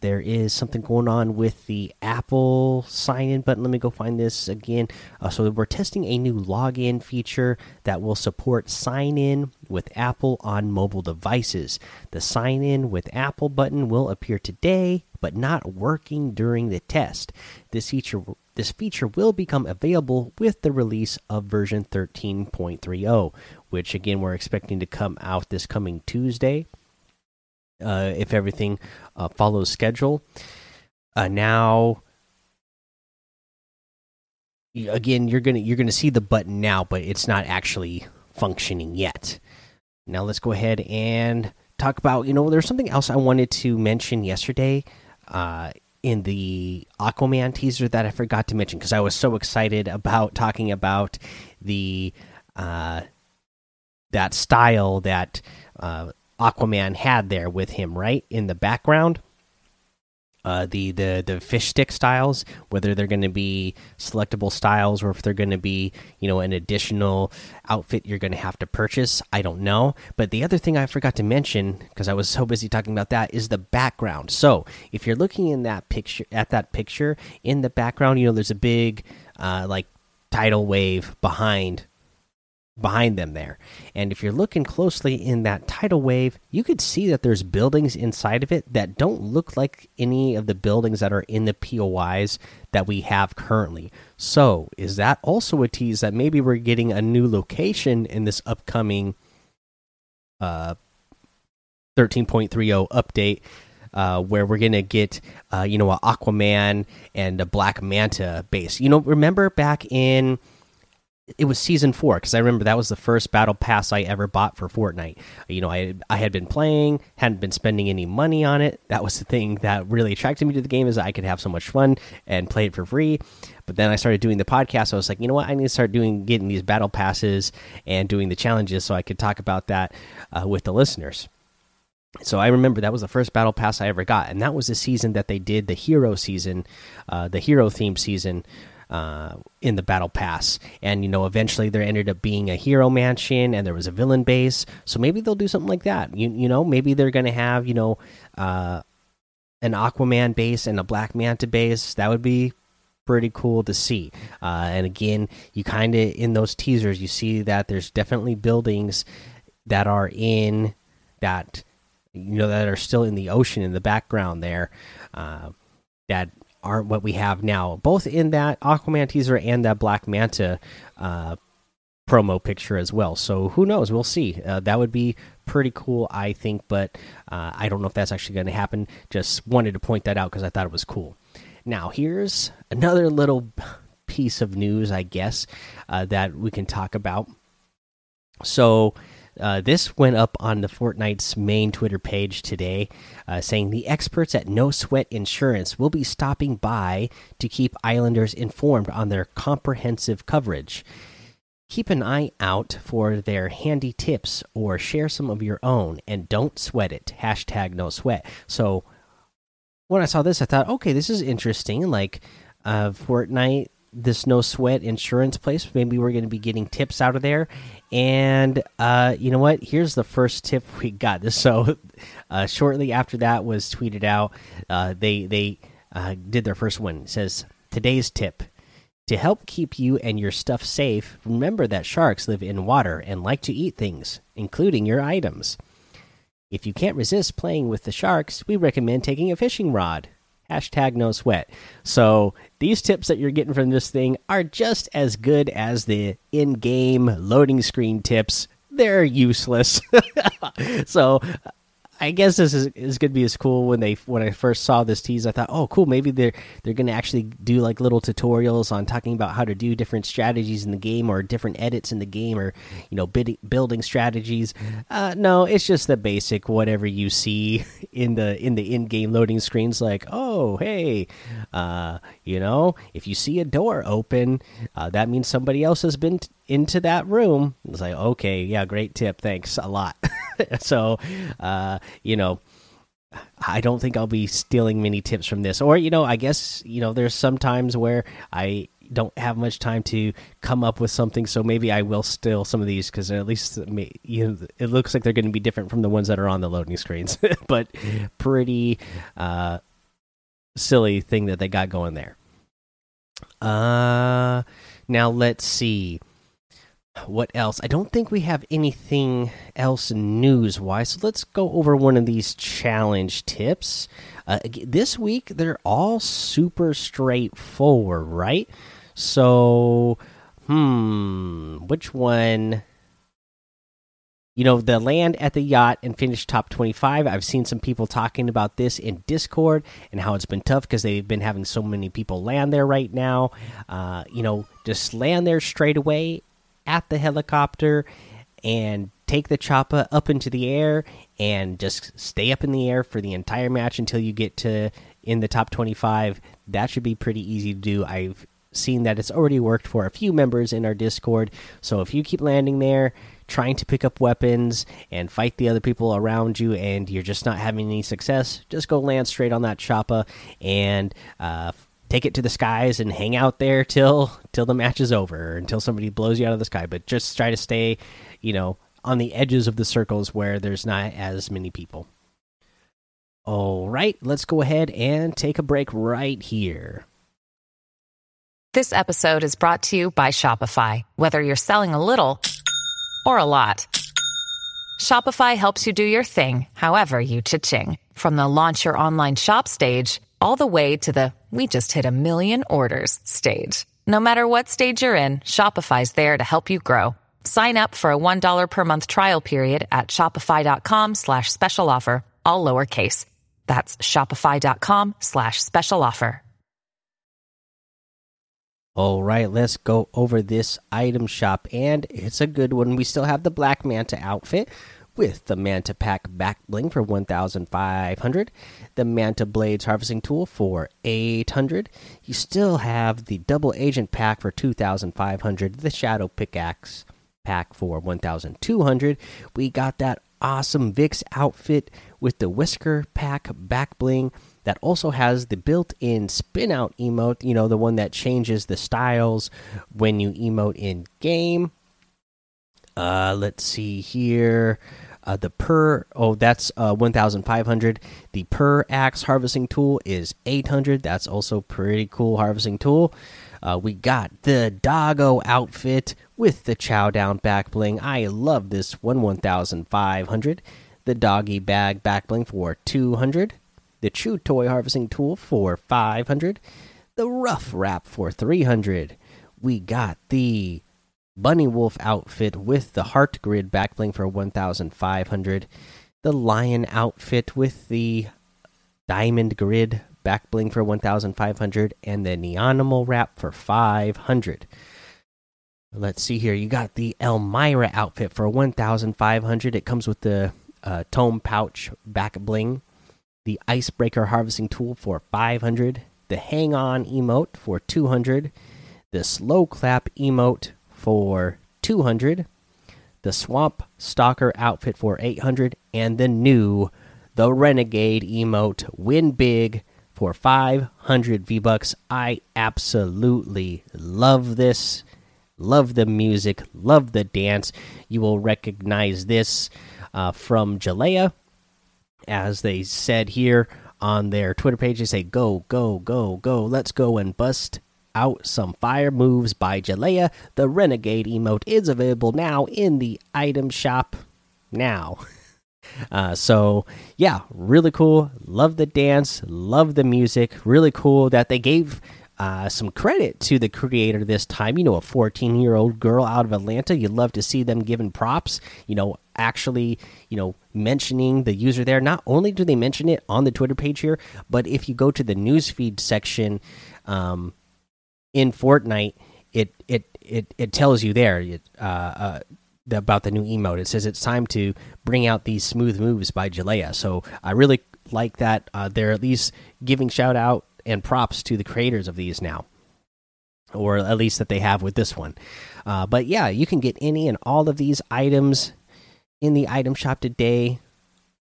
there is something going on with the Apple sign in button. Let me go find this again. Uh, so, we're testing a new login feature that will support sign in with Apple on mobile devices. The sign in with Apple button will appear today, but not working during the test. This feature this feature will become available with the release of version 13.30, which again we're expecting to come out this coming Tuesday uh, if everything uh, follows schedule. Uh, now, again, you're gonna you're gonna see the button now, but it's not actually functioning yet. Now let's go ahead and talk about you know there's something else I wanted to mention yesterday uh, in the Aquaman teaser that I forgot to mention because I was so excited about talking about the uh, that style that uh, Aquaman had there with him, right in the background. Uh, the the the fish stick styles, whether they're going to be selectable styles or if they're going to be you know an additional outfit you're going to have to purchase, I don't know. But the other thing I forgot to mention because I was so busy talking about that is the background. So if you're looking in that picture at that picture in the background, you know there's a big uh, like tidal wave behind behind them there. And if you're looking closely in that tidal wave, you could see that there's buildings inside of it that don't look like any of the buildings that are in the POIs that we have currently. So, is that also a tease that maybe we're getting a new location in this upcoming uh 13.30 update? Uh, where we're gonna get, uh, you know, a Aquaman and a Black Manta base. You know, remember back in it was season four because I remember that was the first battle pass I ever bought for Fortnite. You know, I I had been playing, hadn't been spending any money on it. That was the thing that really attracted me to the game is I could have so much fun and play it for free. But then I started doing the podcast. I was like, you know what? I need to start doing getting these battle passes and doing the challenges so I could talk about that uh, with the listeners. So I remember that was the first battle pass I ever got, and that was the season that they did the hero season, uh, the hero theme season uh, in the battle pass. And you know eventually there ended up being a hero mansion and there was a villain base. So maybe they'll do something like that. You, you know maybe they're gonna have you know uh, an aquaman base and a black manta base. That would be pretty cool to see. Uh, and again you kind of in those teasers you see that there's definitely buildings that are in that you know that are still in the ocean in the background there uh, that aren't what we have now, both in that Aquaman teaser and that Black Manta uh, promo picture as well. So who knows? We'll see. Uh, that would be pretty cool, I think, but uh, I don't know if that's actually going to happen. Just wanted to point that out because I thought it was cool. Now, here's another little piece of news, I guess, uh, that we can talk about. So, uh, this went up on the Fortnite's main Twitter page today, uh, saying the experts at No Sweat Insurance will be stopping by to keep Islanders informed on their comprehensive coverage. Keep an eye out for their handy tips or share some of your own and don't sweat it. Hashtag no sweat. So when I saw this, I thought, okay, this is interesting. Like uh, Fortnite this no sweat insurance place. Maybe we're going to be getting tips out of there. And uh, you know what? Here's the first tip we got. This so uh, shortly after that was tweeted out. Uh, they they uh, did their first one. It says today's tip. To help keep you and your stuff safe, remember that sharks live in water and like to eat things, including your items. If you can't resist playing with the sharks, we recommend taking a fishing rod hashtag no sweat. So these tips that you're getting from this thing are just as good as the in-game loading screen tips. They're useless. So I guess this is, is going to be as cool when they when I first saw this tease. I thought, oh, cool, maybe they're they're going to actually do like little tutorials on talking about how to do different strategies in the game or different edits in the game or you know building strategies. Uh, no, it's just the basic whatever you see in the in the in game loading screens. Like, oh, hey, uh, you know, if you see a door open, uh, that means somebody else has been into that room. It's like, okay, yeah, great tip, thanks a lot. so, uh, you know, I don't think I'll be stealing many tips from this. Or, you know, I guess, you know, there's some times where I don't have much time to come up with something, so maybe I will steal some of these because at least you know it looks like they're going to be different from the ones that are on the loading screens. but pretty uh, silly thing that they got going there. Uh, now let's see what else? I don't think we have anything else news wise. So let's go over one of these challenge tips. Uh, this week, they're all super straightforward, right? So, hmm, which one? You know, the land at the yacht and finish top 25. I've seen some people talking about this in Discord and how it's been tough because they've been having so many people land there right now. Uh, you know, just land there straight away at the helicopter and take the choppa up into the air and just stay up in the air for the entire match until you get to in the top 25 that should be pretty easy to do. I've seen that it's already worked for a few members in our discord. So if you keep landing there trying to pick up weapons and fight the other people around you and you're just not having any success just go land straight on that choppa and uh, take it to the skies and hang out there till till the match is over until somebody blows you out of the sky but just try to stay you know on the edges of the circles where there's not as many people. All right let's go ahead and take a break right here. This episode is brought to you by shopify. Whether you're selling a little or a lot shopify helps you do your thing however you cha-ching. From the launch your online shop stage all the way to the we just hit a million orders stage. No matter what stage you're in, Shopify's there to help you grow. Sign up for a $1 per month trial period at shopify.com slash special offer, all lowercase. That's shopify.com slash special offer. All right, let's go over this item shop, and it's a good one. We still have the Black Manta outfit with the Manta Pack back bling for 1500, the Manta Blades harvesting tool for 800. You still have the Double Agent Pack for 2500, the Shadow Pickaxe pack for 1200. We got that awesome Vix outfit with the Whisker Pack back bling that also has the built-in spin out emote, you know, the one that changes the styles when you emote in game. Uh, let's see here. Uh, the per oh that's uh, 1500 the per axe harvesting tool is 800 that's also pretty cool harvesting tool. Uh, we got the doggo outfit with the chow down back bling. I love this one 1500 the doggy bag back bling for 200 the chew toy harvesting tool for 500 the rough wrap for 300 we got the Bunny Wolf outfit with the Heart Grid backbling for 1500. The Lion outfit with the Diamond Grid backbling for 1500 and the Neonimal wrap for 500. Let's see here. You got the Elmira outfit for 1500. It comes with the uh, Tome Pouch back bling, the Icebreaker harvesting tool for 500, the Hang On emote for 200, the Slow Clap emote for 200, the Swamp Stalker outfit for 800, and the new the Renegade emote Win Big for 500 V Bucks. I absolutely love this. Love the music, love the dance. You will recognize this uh, from Jalaiah, as they said here on their Twitter page. They say, Go, go, go, go, let's go and bust out some fire moves by Jalaiah. The Renegade emote is available now in the item shop now. Uh, so yeah, really cool. Love the dance, love the music. Really cool that they gave uh, some credit to the creator this time. You know, a 14 year old girl out of Atlanta. You love to see them giving props. You know, actually, you know, mentioning the user there. Not only do they mention it on the Twitter page here, but if you go to the newsfeed section, um, in Fortnite, it it it it tells you there uh, uh, about the new emote. It says it's time to bring out these smooth moves by Jalaiah. So I really like that uh, they're at least giving shout out and props to the creators of these now, or at least that they have with this one. Uh, but yeah, you can get any and all of these items in the item shop today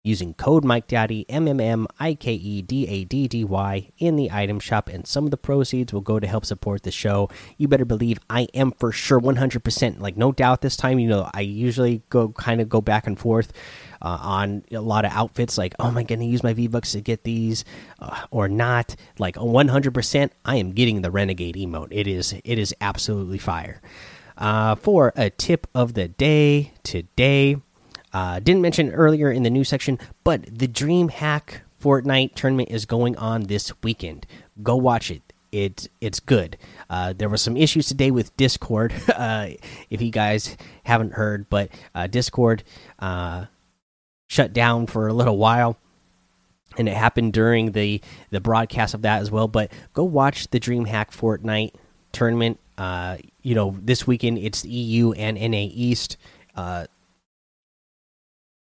using code Mike Daddy M M M I K E D A D D Y in the item shop, and some of the proceeds will go to help support the show. You better believe I am for sure 100%, like no doubt this time. You know, I usually go kind of go back and forth. Uh, on a lot of outfits, like, oh, am I going to use my V Bucks to get these uh, or not? Like, 100%, I am getting the Renegade emote. It is, it is absolutely fire. Uh, for a tip of the day today, uh, didn't mention earlier in the news section, but the DreamHack Fortnite tournament is going on this weekend. Go watch it. It it's good. Uh, there were some issues today with Discord, uh, if you guys haven't heard, but uh, Discord uh, shut down for a little while, and it happened during the the broadcast of that as well. But go watch the DreamHack Fortnite tournament. Uh, you know, this weekend it's EU and NA East. Uh,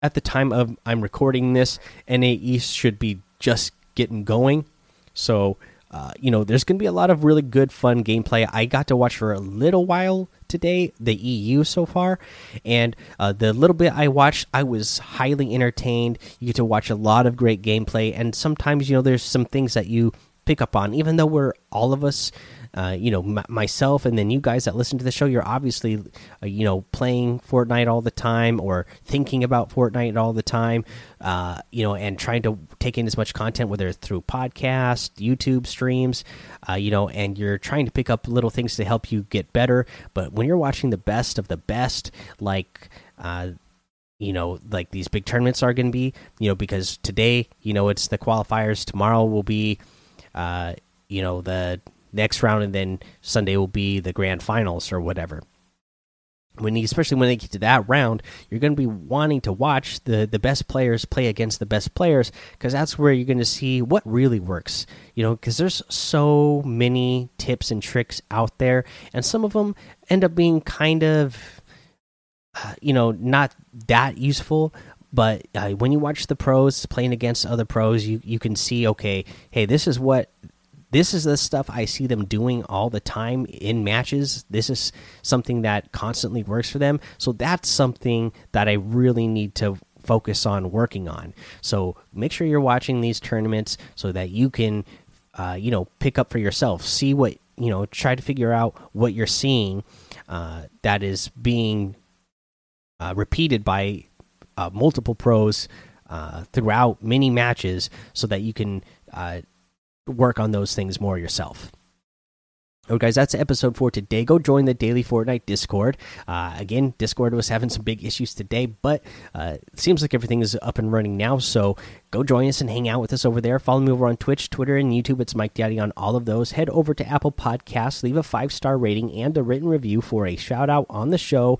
at the time of I'm recording this, NA East should be just getting going. So, uh, you know, there's going to be a lot of really good, fun gameplay. I got to watch for a little while today, the EU so far, and uh, the little bit I watched, I was highly entertained. You get to watch a lot of great gameplay, and sometimes, you know, there's some things that you pick up on, even though we're all of us uh, you know, myself and then you guys that listen to the show, you're obviously, uh, you know, playing Fortnite all the time or thinking about Fortnite all the time, uh, you know, and trying to take in as much content, whether it's through podcast, YouTube streams, uh, you know, and you're trying to pick up little things to help you get better. But when you're watching the best of the best, like, uh, you know like these big tournaments are going to be you know because today you know it's the qualifiers tomorrow will be uh you know the next round, and then Sunday will be the grand finals or whatever. When you, especially when they get to that round, you're going to be wanting to watch the the best players play against the best players because that's where you're going to see what really works. You know, because there's so many tips and tricks out there, and some of them end up being kind of, uh, you know, not that useful but uh, when you watch the pros playing against other pros you you can see okay hey this is what this is the stuff I see them doing all the time in matches. This is something that constantly works for them. So that's something that I really need to focus on working on. So make sure you're watching these tournaments so that you can, uh, you know, pick up for yourself. See what you know. Try to figure out what you're seeing uh, that is being uh, repeated by uh, multiple pros uh, throughout many matches, so that you can uh, work on those things more yourself. Oh, guys, that's episode four today. Go join the Daily Fortnite Discord. Uh, again, Discord was having some big issues today, but uh, it seems like everything is up and running now. So go join us and hang out with us over there. Follow me over on Twitch, Twitter, and YouTube. It's Mike Daddy on all of those. Head over to Apple Podcasts, leave a five star rating and a written review for a shout out on the show.